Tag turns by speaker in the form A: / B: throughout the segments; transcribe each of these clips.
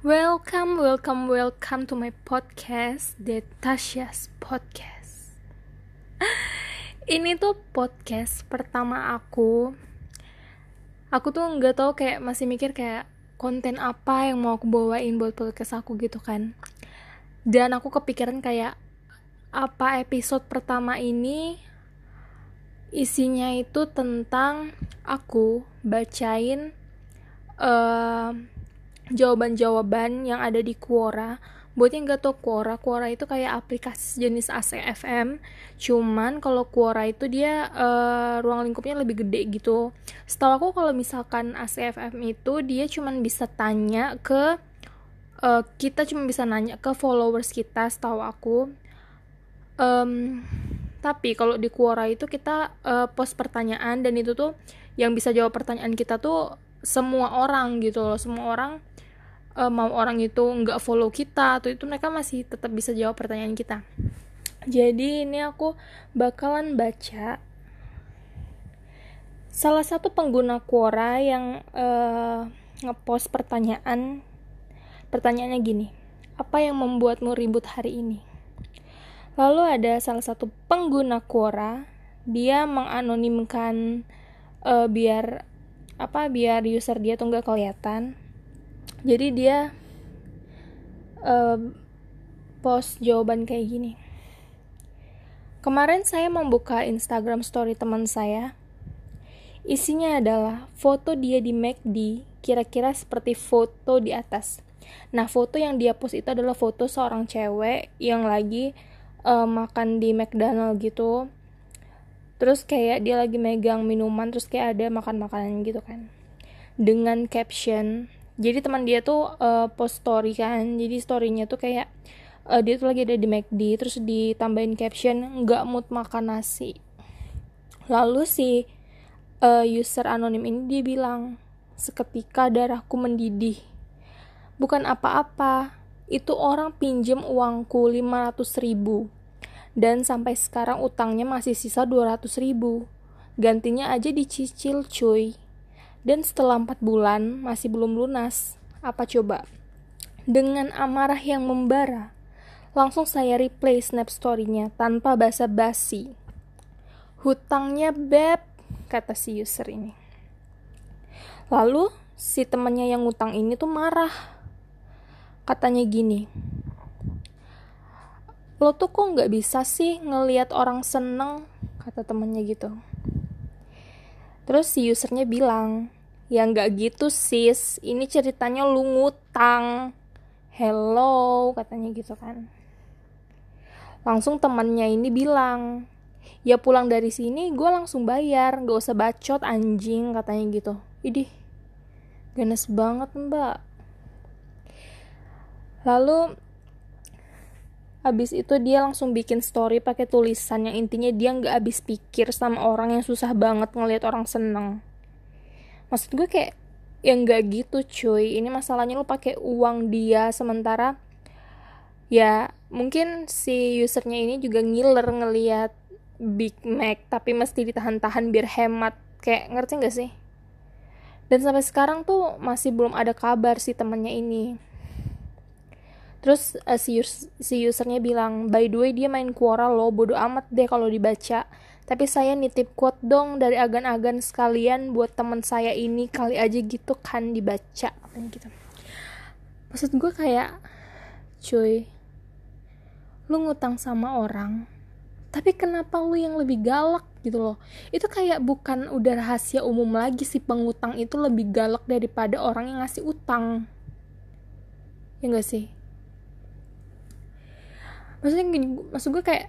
A: Welcome, welcome, welcome to my podcast, The Tasha's Podcast. Ini tuh podcast pertama aku. Aku tuh nggak tahu kayak masih mikir kayak konten apa yang mau aku bawain buat podcast aku gitu kan. Dan aku kepikiran kayak apa episode pertama ini isinya itu tentang aku bacain uh, jawaban-jawaban yang ada di Quora. Buat yang gak tau Quora Quora itu kayak aplikasi jenis ACFM cuman kalau Quora itu dia uh, ruang lingkupnya lebih gede gitu. Setahu aku kalau misalkan ACFM itu dia cuman bisa tanya ke uh, kita cuma bisa nanya ke followers kita setahu aku. Um, tapi kalau di Quora itu kita uh, post pertanyaan dan itu tuh yang bisa jawab pertanyaan kita tuh semua orang gitu loh. Semua orang uh, mau orang itu nggak follow kita atau itu mereka masih tetap bisa jawab pertanyaan kita. Jadi ini aku bakalan baca salah satu pengguna Quora yang uh, ngepost pertanyaan. Pertanyaannya gini apa yang membuatmu ribut hari ini? Lalu ada salah satu pengguna Quora dia menganonimkan uh, biar apa biar user dia tuh nggak kelihatan jadi dia uh, post jawaban kayak gini. Kemarin saya membuka Instagram story teman saya. Isinya adalah foto dia di McD kira-kira seperti foto di atas. Nah foto yang dia post itu adalah foto seorang cewek yang lagi uh, makan di McDonald gitu. Terus kayak dia lagi megang minuman terus kayak ada makan makanan gitu kan. Dengan caption jadi teman dia tuh uh, post story kan. Jadi storynya tuh kayak uh, dia tuh lagi ada di McD terus ditambahin caption nggak mood makan nasi. Lalu si uh, user anonim ini dia bilang seketika darahku mendidih. Bukan apa-apa. Itu orang pinjem uangku 500 ribu. Dan sampai sekarang utangnya masih sisa 200 ribu. Gantinya aja dicicil cuy dan setelah empat bulan masih belum lunas. Apa coba? Dengan amarah yang membara, langsung saya replay snap story-nya tanpa basa-basi. Hutangnya beb, kata si user ini. Lalu si temannya yang ngutang ini tuh marah. Katanya gini, lo tuh kok nggak bisa sih ngelihat orang seneng, kata temannya gitu. Terus si usernya bilang, ya nggak gitu sis, ini ceritanya lu ngutang. Hello, katanya gitu kan. Langsung temannya ini bilang, ya pulang dari sini gue langsung bayar, gak usah bacot anjing, katanya gitu. Idih, ganas banget mbak. Lalu Abis itu dia langsung bikin story pakai tulisan yang intinya dia nggak habis pikir sama orang yang susah banget ngelihat orang seneng. Maksud gue kayak yang nggak gitu cuy. Ini masalahnya lo pakai uang dia sementara ya mungkin si usernya ini juga ngiler ngelihat Big Mac tapi mesti ditahan-tahan biar hemat kayak ngerti gak sih? Dan sampai sekarang tuh masih belum ada kabar si temennya ini terus uh, si, us si usernya bilang by the way dia main Quora lo bodo amat deh kalau dibaca. Tapi saya nitip quote dong dari agan-agan sekalian buat teman saya ini kali aja gitu kan dibaca gitu. Maksud gue kayak cuy lu ngutang sama orang tapi kenapa lu yang lebih galak? Gitu loh. Itu kayak bukan udah rahasia umum lagi si pengutang itu lebih galak daripada orang yang ngasih utang. Ya gak sih maksudnya gini maksud gue kayak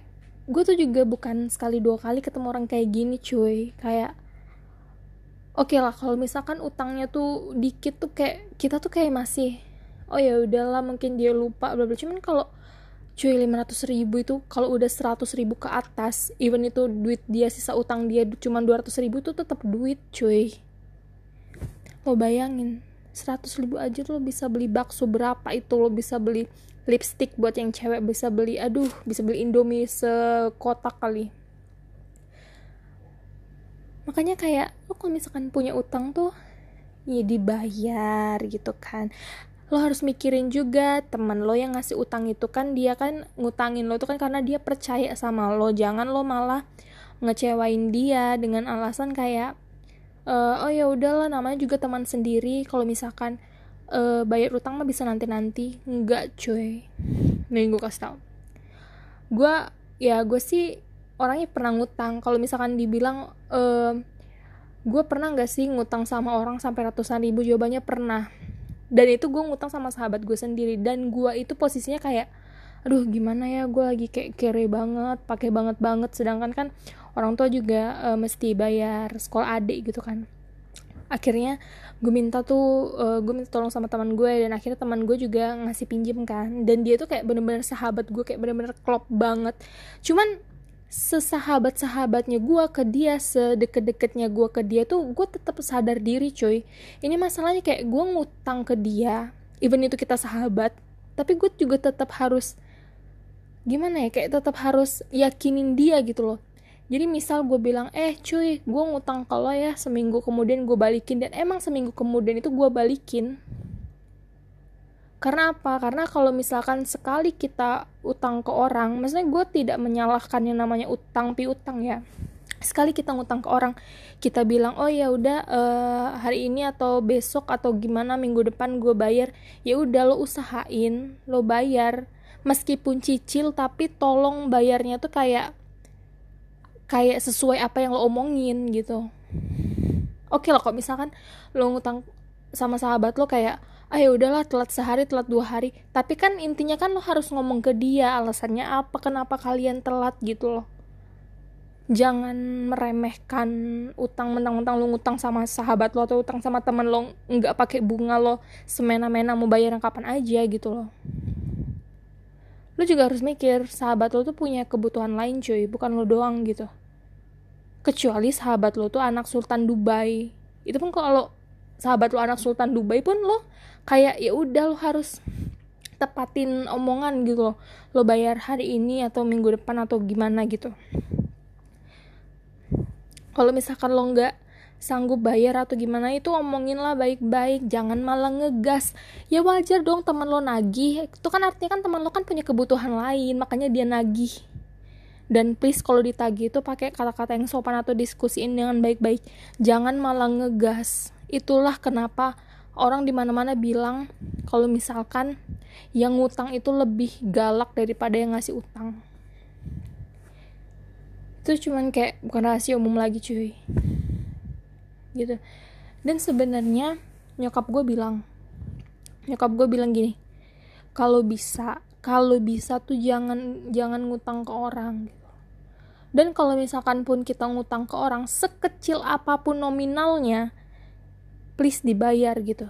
A: gue tuh juga bukan sekali dua kali ketemu orang kayak gini cuy. Kayak oke okay lah kalau misalkan utangnya tuh dikit tuh kayak kita tuh kayak masih oh ya udahlah mungkin dia lupa bla bla. Cuman kalau cuy 500 ribu itu kalau udah 100 ribu ke atas even itu duit dia sisa utang dia cuma 200 ribu tuh tetap duit cuy. Lo bayangin 100 ribu aja tuh lo bisa beli bakso berapa itu lo bisa beli lipstick buat yang cewek bisa beli. Aduh bisa beli indomie sekotak kali. Makanya kayak lo kalau misalkan punya utang tuh ya dibayar gitu kan. Lo harus mikirin juga teman lo yang ngasih utang itu kan dia kan ngutangin lo itu kan karena dia percaya sama lo. Jangan lo malah ngecewain dia dengan alasan kayak e, oh ya udahlah namanya juga teman sendiri. Kalau misalkan uh, bayar utang mah bisa nanti nanti enggak cuy. Nih gue kasih tau. Gue ya gue sih orangnya pernah ngutang. Kalau misalkan dibilang uh, gue pernah nggak sih ngutang sama orang sampai ratusan ribu? Jawabannya pernah. Dan itu gue ngutang sama sahabat gue sendiri. Dan gue itu posisinya kayak aduh gimana ya? Gue lagi kayak kere banget pakai banget banget. Sedangkan kan orang tua juga uh, mesti bayar sekolah adik gitu kan akhirnya gue minta tuh uh, gue minta tolong sama teman gue dan akhirnya teman gue juga ngasih pinjem kan. Dan dia tuh kayak bener-bener sahabat gue kayak bener-bener klop banget. Cuman sesahabat-sahabatnya gue ke dia sedekat-dekatnya gue ke dia tuh gue tetap sadar diri cuy. Ini masalahnya kayak gue ngutang ke dia even itu kita sahabat tapi gue juga tetap harus gimana ya kayak tetap harus yakinin dia gitu loh jadi misal gue bilang eh cuy gue ngutang kalau ya seminggu kemudian gue balikin dan emang seminggu kemudian itu gue balikin karena apa? Karena kalau misalkan sekali kita utang ke orang, maksudnya gue tidak menyalahkan yang namanya utang piutang ya. Sekali kita ngutang ke orang, kita bilang oh ya udah uh, hari ini atau besok atau gimana minggu depan gue bayar, ya udah lo usahain, lo bayar, meskipun cicil tapi tolong bayarnya tuh kayak kayak sesuai apa yang lo omongin gitu. Oke okay loh, kok misalkan lo ngutang sama sahabat lo kayak ah ya udahlah telat sehari telat dua hari. Tapi kan intinya kan lo harus ngomong ke dia alasannya apa kenapa kalian telat gitu loh. Jangan meremehkan utang mentang-mentang lo ngutang sama sahabat lo atau utang sama temen lo nggak pakai bunga lo semena-mena mau bayar kapan aja gitu loh. Lo juga harus mikir sahabat lo tuh punya kebutuhan lain cuy bukan lo doang gitu kecuali sahabat lo tuh anak sultan Dubai. Itu pun kalau sahabat lo anak sultan Dubai pun lo kayak ya udah lo harus tepatin omongan gitu loh. Lo bayar hari ini atau minggu depan atau gimana gitu. Kalau misalkan lo nggak sanggup bayar atau gimana itu omongin lah baik-baik. Jangan malah ngegas. Ya wajar dong teman lo nagih. Itu kan artinya kan teman lo kan punya kebutuhan lain makanya dia nagih dan please kalau ditagih itu pakai kata-kata yang sopan atau diskusiin dengan baik-baik. Jangan malah ngegas. Itulah kenapa orang di mana-mana bilang kalau misalkan yang ngutang itu lebih galak daripada yang ngasih utang. Itu cuman kayak bukan rahasia umum lagi cuy. Gitu. Dan sebenarnya nyokap gue bilang nyokap gue bilang gini kalau bisa kalau bisa tuh jangan jangan ngutang ke orang dan kalau misalkan pun kita ngutang ke orang sekecil apa pun nominalnya please dibayar gitu.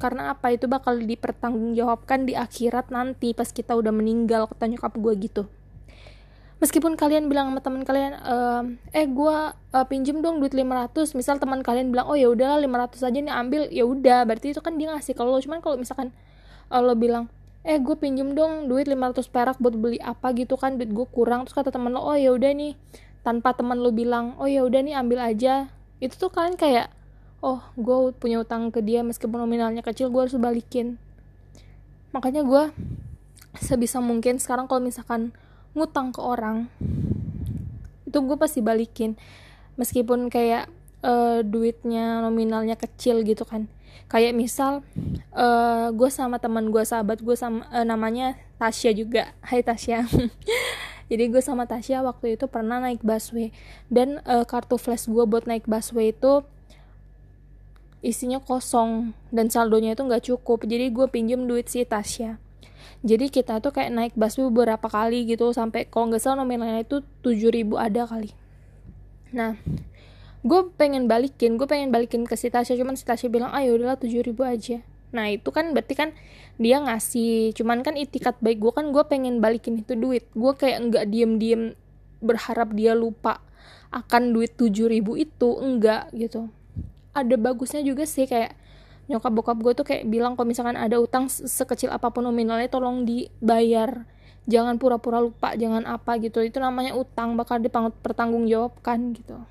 A: Karena apa? Itu bakal dipertanggungjawabkan di akhirat nanti pas kita udah meninggal kata nyokap gue gitu. Meskipun kalian bilang sama teman kalian eh gue uh, pinjem dong duit 500 misal teman kalian bilang oh ya udah 500 aja nih ambil. Ya udah berarti itu kan dia ngasih kalau lo. Cuman kalau misalkan uh, lo bilang eh gue pinjem dong duit 500 perak buat beli apa gitu kan duit gue kurang. Terus kata teman lo oh ya udah nih tanpa teman lo bilang oh ya udah nih ambil aja. Itu tuh kalian kayak oh gue punya utang ke dia meskipun nominalnya kecil gue harus balikin. Makanya gue sebisa mungkin sekarang kalau misalkan ngutang ke orang itu gue pasti balikin. Meskipun kayak uh, duitnya nominalnya kecil gitu kan. Kayak misal uh, gue sama teman gue sahabat gue sama uh, namanya Tasya juga. Hai Tasya. Jadi gue sama Tasya waktu itu pernah naik busway. Dan uh, kartu flash gue buat naik busway itu isinya kosong dan saldonya itu nggak cukup. Jadi gue pinjem duit si Tasya. Jadi kita tuh kayak naik busway beberapa kali gitu sampai kalau nggak salah nominalnya itu 7000 ada kali. Nah gue pengen balikin gue pengen balikin ke si Tasya cuman si Tasya bilang ayo udahlah 7000 aja. Nah itu kan berarti kan dia ngasih cuman kan itikat baik gue kan gue pengen balikin itu duit. Gue kayak nggak diem diem berharap dia lupa akan duit 7000 itu enggak gitu. Ada bagusnya juga sih kayak nyokap bokap gue tuh kayak bilang kalau misalkan ada utang sekecil apa pun nominalnya tolong dibayar. Jangan pura-pura lupa jangan apa gitu. Itu namanya utang bakal dipertanggungjawabkan gitu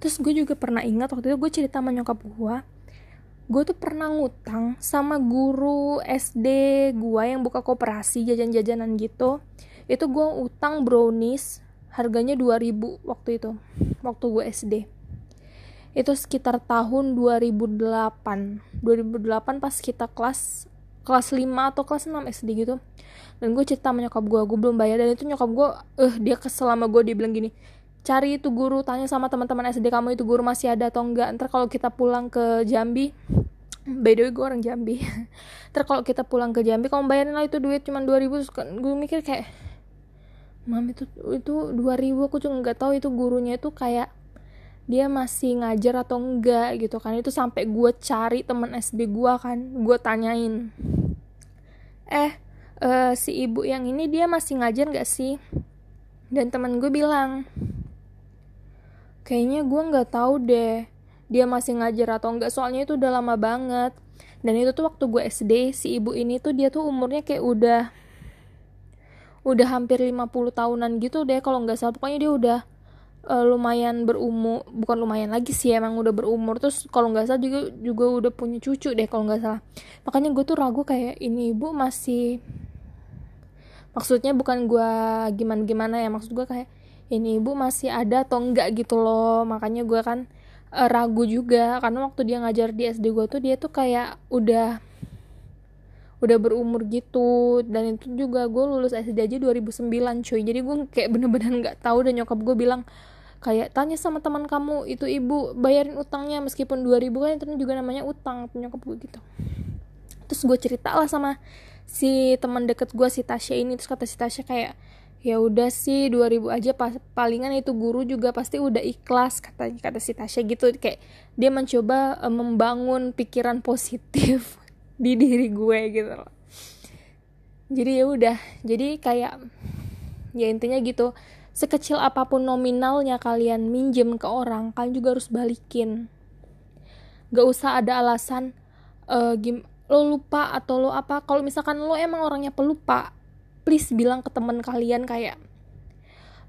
A: terus gue juga pernah ingat waktu itu gue cerita sama nyokap gue gue tuh pernah ngutang sama guru SD gue yang buka koperasi jajan-jajanan gitu. Itu gue utang brownies harganya 2000 waktu itu waktu gue SD itu sekitar tahun 2008 2008 pas kita kelas kelas 5 atau kelas 6 SD gitu. Dan gue cerita sama nyokap gue gue belum bayar. Dan itu nyokap gue eh uh, dia kesel sama gue dia bilang gini cari itu guru tanya sama teman-teman SD kamu itu guru masih ada atau enggak. Ntar kalau kita pulang ke Jambi by the way gue orang Jambi. Ntar kalau kita pulang ke Jambi kamu bayarin lah itu duit cuma 2000 gue mikir kayak mam itu itu 2000 aku juga nggak tahu itu gurunya itu kayak dia masih ngajar atau enggak gitu kan. Itu sampai gue cari teman SD gue kan gue tanyain. Eh uh, si ibu yang ini dia masih ngajar nggak sih? Dan teman gue bilang kayaknya gue nggak tahu deh dia masih ngajar atau enggak soalnya itu udah lama banget. Dan itu tuh waktu gue SD si ibu ini tuh dia tuh umurnya kayak udah udah hampir 50 tahunan gitu deh kalau nggak salah. Pokoknya dia udah uh, lumayan berumur bukan lumayan lagi sih emang udah berumur. Terus kalau nggak salah juga juga udah punya cucu deh kalau nggak salah. Makanya gue tuh ragu kayak ini ibu masih maksudnya bukan gue gimana gimana ya maksud gue kayak ini ibu masih ada atau enggak gitu loh. Makanya gue kan uh, ragu juga. Karena waktu dia ngajar di SD gue tuh dia tuh kayak udah udah berumur gitu. Dan itu juga gue lulus SD aja 2009 cuy. Jadi gue kayak bener-bener nggak -bener tahu. Dan nyokap gue bilang kayak tanya sama teman kamu itu ibu bayarin utangnya. Meskipun 2000 kan itu juga namanya utang nyokap gue gitu. Terus gue cerita lah sama si teman deket gue si Tasya ini. Terus kata si Tasya kayak ya udah sih 2000 aja pas palingan itu guru juga pasti udah ikhlas katanya kata si Tasya gitu. Kayak dia mencoba uh, membangun pikiran positif di diri gue gitu loh. Jadi ya udah jadi kayak ya intinya gitu. Sekecil apa pun nominalnya kalian minjem ke orang kalian juga harus balikin. Gak usah ada alasan uh, gim lo lupa atau lo apa. Kalau misalkan lo emang orangnya pelupa please bilang ke teman kalian kayak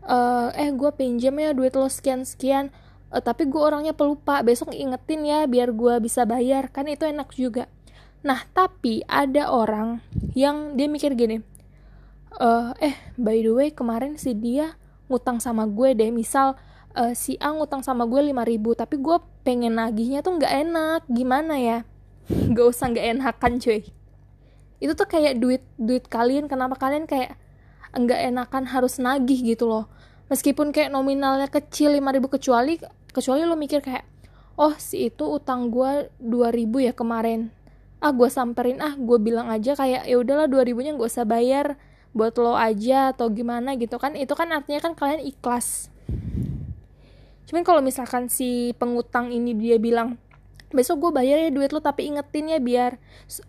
A: uh, eh gue pinjam ya duit lo sekian sekian. Uh, tapi gue orangnya pelupa besok ingetin ya biar gue bisa bayar. Kan itu enak juga. Nah, tapi ada orang yang dia mikir gini, uh, eh by the way kemarin si dia ngutang sama gue deh, misal uh, si A ngutang sama gue 5000 tapi gue pengen nagihnya tuh nggak enak, gimana ya? gak usah nggak enakan cuy. Itu tuh kayak duit duit kalian, kenapa kalian kayak nggak enakan harus nagih gitu loh. Meskipun kayak nominalnya kecil 5000 kecuali kecuali lo mikir kayak oh si itu utang gue 2000 ya kemarin. Ah gue samperin. Ah gue bilang aja kayak ya udahlah dua ribunya gue usah bayar buat lo aja atau gimana gitu kan. Itu kan artinya kan kalian ikhlas. Cuman kalau misalkan si pengutang ini dia bilang besok gue bayar ya duit lo tapi ingetin ya biar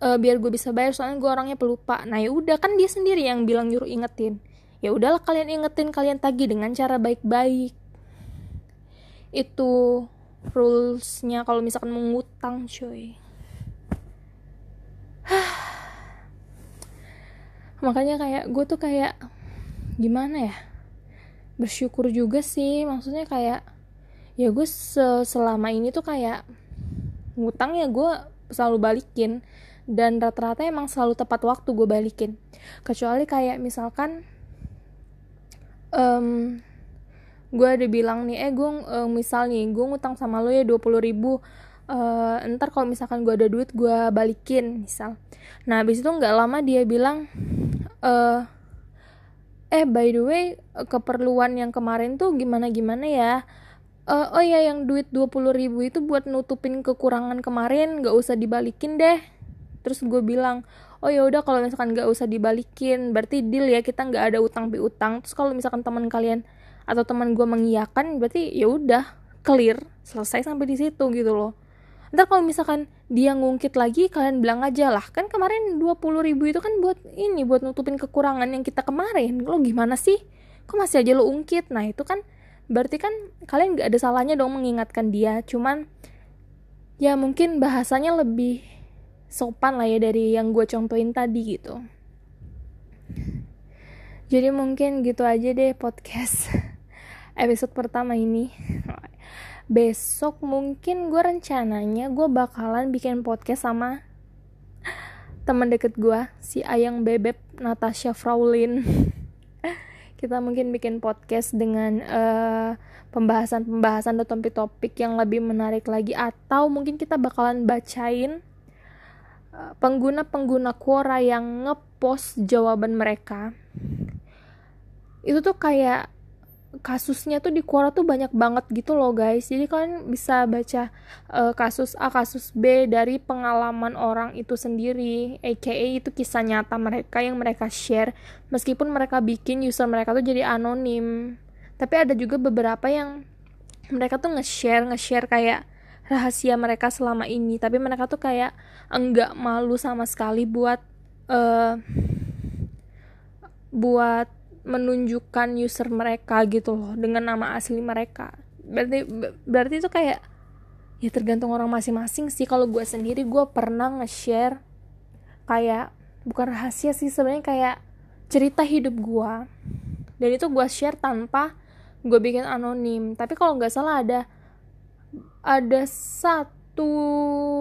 A: uh, biar gue bisa bayar soalnya gue orangnya pelupa. Nah ya udah kan dia sendiri yang bilang nyuruh ingetin. Ya udahlah kalian ingetin kalian tagih dengan cara baik-baik. Itu rulesnya kalau misalkan mengutang cuy. Makanya kayak gue tuh kayak gimana ya? Bersyukur juga sih maksudnya kayak ya gue selama ini tuh kayak ngutang ya gue selalu balikin. Dan rata-rata emang selalu tepat waktu gue balikin. Kecuali kayak misalkan um, gue ada bilang nih eh gue um, misal nih gue ngutang sama lo ya 20 ribu uh, ntar kalau misalkan gue ada duit gue balikin misal. Nah habis itu nggak lama dia bilang uh, eh by the way keperluan yang kemarin tuh gimana gimana ya uh, oh ya yang duit 20 ribu itu buat nutupin kekurangan kemarin gak usah dibalikin deh. Terus gue bilang oh ya udah kalau misalkan gak usah dibalikin berarti deal ya kita nggak ada utang piutang. Terus kalau misalkan teman kalian atau teman gue mengiyakan berarti ya udah clear selesai sampai di situ gitu loh. Ntar kalau misalkan dia ngungkit lagi kalian bilang aja lah kan kemarin 20 ribu itu kan buat ini buat nutupin kekurangan yang kita kemarin. Lo gimana sih? Kok masih aja lo ungkit? Nah itu kan berarti kan kalian gak ada salahnya dong mengingatkan dia cuman ya mungkin bahasanya lebih sopan lah ya dari yang gue contohin tadi gitu. Jadi mungkin gitu aja deh podcast episode pertama ini. Besok mungkin gue rencananya gue bakalan bikin podcast sama teman deket gue si ayang bebek Natasha Fraulin kita mungkin bikin podcast dengan pembahasan pembahasan-pembahasan atau topik-topik yang lebih menarik lagi atau mungkin kita bakalan bacain uh, pengguna-pengguna Quora yang ngepost jawaban mereka. Itu tuh kayak kasusnya tuh di Quora tuh banyak banget gitu loh guys. Jadi kalian bisa baca uh, kasus A kasus B dari pengalaman orang itu sendiri aka itu kisah nyata mereka yang mereka share. Meskipun mereka bikin user mereka tuh jadi anonim. Tapi ada juga beberapa yang mereka tuh nge-share nge-share kayak rahasia mereka selama ini. Tapi mereka tuh kayak enggak malu sama sekali buat uh, buat menunjukkan user mereka gitu loh dengan nama asli mereka. Berarti berarti itu kayak ya tergantung orang masing-masing sih. Kalau gue sendiri gue pernah nge-share kayak bukan rahasia sih sebenarnya kayak cerita hidup gue dan itu gue share tanpa gue bikin anonim. Tapi kalau nggak salah ada ada satu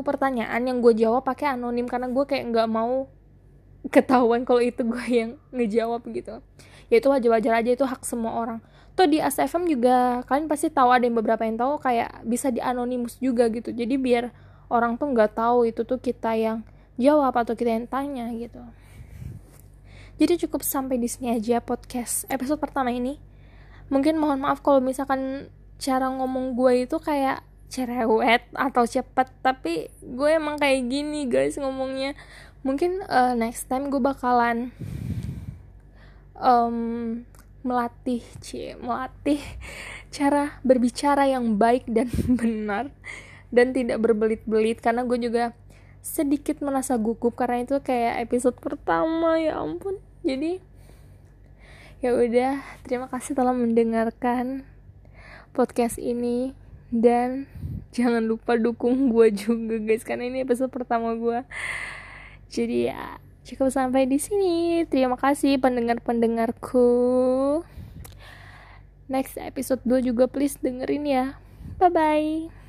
A: pertanyaan yang gue jawab pakai anonim. Karena gue kayak nggak mau ketahuan kalau itu gue yang ngejawab gitu ya itu wajar-wajar aja itu hak semua orang. Tuh di ASFM juga kalian pasti tahu ada yang beberapa yang tahu kayak bisa di anonimus juga gitu. Jadi biar orang tuh nggak tahu itu tuh kita yang jawab atau kita yang tanya gitu. Jadi cukup sampai di sini aja podcast episode pertama ini. Mungkin mohon maaf kalau misalkan cara ngomong gue itu kayak cerewet atau cepet tapi gue emang kayak gini guys ngomongnya. Mungkin uh, next time gue bakalan um, melatih cie melatih cara berbicara yang baik dan benar dan tidak berbelit-belit. Karena gue juga sedikit merasa gugup karena itu kayak episode pertama ya ampun. Jadi ya udah terima kasih telah mendengarkan podcast ini. Dan jangan lupa dukung gue juga guys karena ini episode pertama gue jadi ya Cukup sampai di sini. Terima kasih pendengar-pendengarku. Next episode 2 juga please dengerin ya. Bye bye.